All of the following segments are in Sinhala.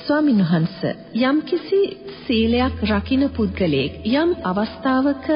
ස්වාමීන් වහන්ස යම්කිසි සීලයක් රකින්න පුද්ගලයෙක් යම් අවස්ථාවක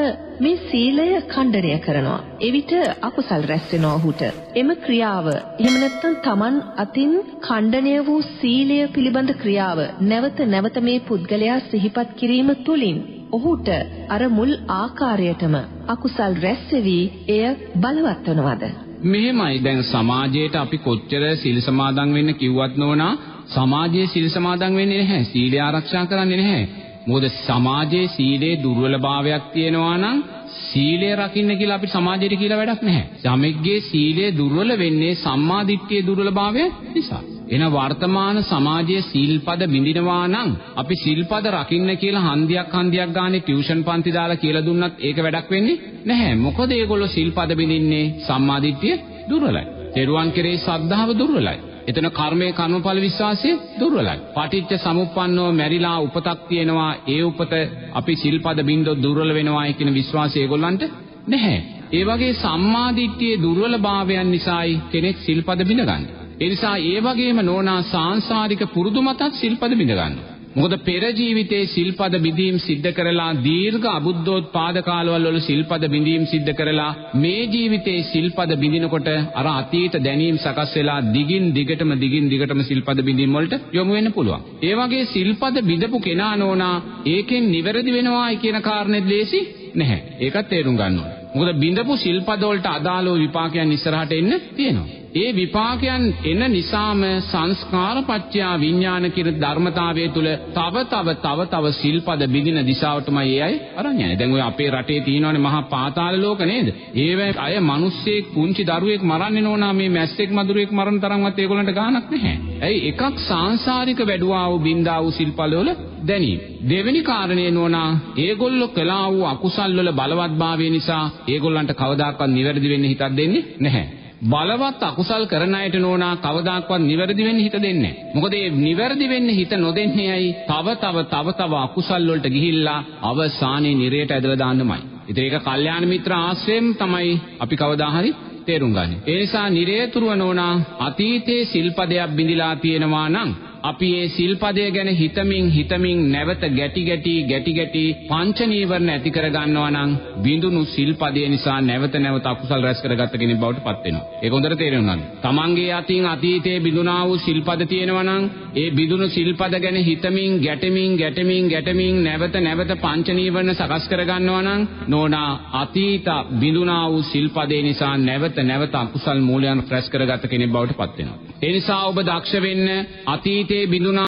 මේ සීලය ඛණ්ඩනය කරනවා. එවිට අකුසල් රැස් වෙනවා ඔහුට. එම ක්‍රියාව එහෙම නැත්නම් Taman අතින් ඛණ්ඩනය වූ සීලය පිළිබඳ ක්‍රියාව නැවත නැවත මේ පුද්ගලයා සිහිපත් කිරීම තුළින් ඔහුට අර මුල් ආකාරයටම අකුසල් රැස් වෙවි එය බලවත් වෙනවද? මෙහෙමයි දැන් සමාජයට අපි කොච්චර සිල් සමාදන් වෙන්න කිව්වත් නෝනා සමාජයේ සිල් සමාදන් වෙන්නේ නැහැ. සීලය ආරක්ෂා කරන්නේ නැහැ. මොකද සමාජයේ සීලේ දුර්වලභාවයක් තියෙනවා නම් සීලය රකින්න කියලා අපි සමාජයට කියලා වැඩක් නැහැ. සමෙක්ගේ සීලය දුර්වල වෙන්නේ සම්මාදිට්ඨියේ දුර්වලභාවය නිසා. එන වර්තමාන සමාජයේ සීල්පද බිඳිනවා නම් අපි සීල්පද රකින්න කියලා හන්දියක් හන්දියක් ගානේ ටියුෂන් පන්ති දාලා කියලා දුන්නත් ඒක වැඩක් වෙන්නේ නැහැ. මොකද ඒගොල්ලෝ සීල්පද බිඳින්නේ සම්මාදිට්ඨිය දුර්වලයි. තෙරුවන් කෙරේ ශ්‍රද්ධාව දුර්වලයි. එතන කර්මයේ කර්මඵල විශ්වාසය දුර්වලයි. පටිච්ච සමුප්පන්නව මැරිලා උපතක් තියෙනවා. ඒ උපත අපි සිල්පද බින්දොත් දුර්වල වෙනවායි කියන විශ්වාසය ඒගොල්ලන්ට නැහැ. ඒ වගේ සම්මාදිට්ඨියේ දුර්වලභාවයන් නිසායි කෙනෙක් සිල්පද බිඳගන්නේ. ඒ නිසා ඒ වගේම නෝනා සාංශාරික පුරුදු මතත් සිල්පද බිඳගන්නවා. මොකද පෙර ජීවිතයේ සිල්පද බිඳීම් සිද්ධ කරලා දීර්ඝ අබුද්ධෝත්පාද කාලවල වල සිල්පද බිඳීම් සිද්ධ කරලා මේ ජීවිතයේ සිල්පද බිඳිනකොට අර අතීත දැනීම් සකස් වෙලා දිගින් දිගටම දිගින් දිගටම සිල්පද බිඳීම් වලට යොමු වෙන්න පුළුවන්. ඒ වගේ සිල්පද බිඳපු කෙනා නෝනා ඒකෙන් නිවැරදි වෙනවායි කියන කාරණේ ලේසි නැහැ. ඒකත් තේරුම් ගන්න ඕනේ. මොකද බිඳපු සිල්පද වලට අදාළව විපාකයන් ඉස්සරහට එන්න තියෙනවා. ඒ විපාකයන් එන නිසාම සංස්කාරපච්චයා විඥාන කියන ධර්මතාවය තුල තව තව තව තව සිල්පද බිඳින දිශාවටමයි ඒ අය අරන් යන්නේ. දැන් ඔය අපේ රටේ තියෙනවනේ මහා පාතාල ලෝක නේද? ඒවැ අය මිනිස්සෙක් පුංචි දරුවෙක් මරන්නේ නෝනා මේ මැස්සෙක් මදුරුවෙක් මරන තරම්වත් ඒගොල්ලන්ට ගාණක් නැහැ. ඇයි එකක් සාංශාරික වැඩුවා වූ බින්දා වූ සිල්පද වල දැනීම. දෙවෙනි කාරණේ නෝනා ඒගොල්ලෝ කළා වූ අකුසල් වල බලවත්භාවය නිසා ඒගොල්ලන්ට කවදාකවත් නිවැරදි වෙන්න හිතක් දෙන්නේ නැහැ. බලවත් අකුසල් කරන අයට නෝනා කවදාක්වත් නිවැරදි වෙන්න හිත දෙන්නේ නැහැ. මොකද මේ නිවැරදි වෙන්න හිත නොදෙන්නේ ඇයි? තව තව තව තව අකුසල් වලට ගිහිල්ලා අවසානයේ නිරයට ඇදලා දාන්නමයි. ඉතින් ඒක කල්යාණ මිත්‍ර ආශ්‍රයෙන් තමයි අපි කවදා හරි තේරුම් ගන්නේ. ඒ නිසා නිරේතුරුව නෝනා අතීතයේ සිල්පදයක් බිඳිලා තියෙනවා නම් අපි මේ සිල්පදය ගැන හිතමින් හිතමින් නැවත ගැටි ගැටි ගැටි ගැටි පංච නීවරණ ඇති කර ගන්නවා නම් බිඳුණු සිල්පදය නිසා නැවත නැවත අකුසල් රැස් කරගත්ත කෙනෙක් බවට පත් වෙනවා. ඒක හොඳට තේරෙනවා. තමන්ගේ අතින් අතීතයේ බිඳුණා වූ සිල්පද තියෙනවා නම් ඒ බිඳුණු සිල්පද ගැන හිතමින් ගැටෙමින් ගැටෙමින් ගැටෙමින් නැවත නැවත පංච නීවරණ සකස් කර ගන්නවා නම් නෝනා අතීත බිඳුණා වූ සිල්පදේ නිසා නැවත නැවත අකුසල් මූලයන් රැස් කරගත්ත කෙනෙක් බවට පත් වෙනවා. ඒ නිසා ඔබ දක්ෂ වෙන්න අතීතයේ බිඳුනා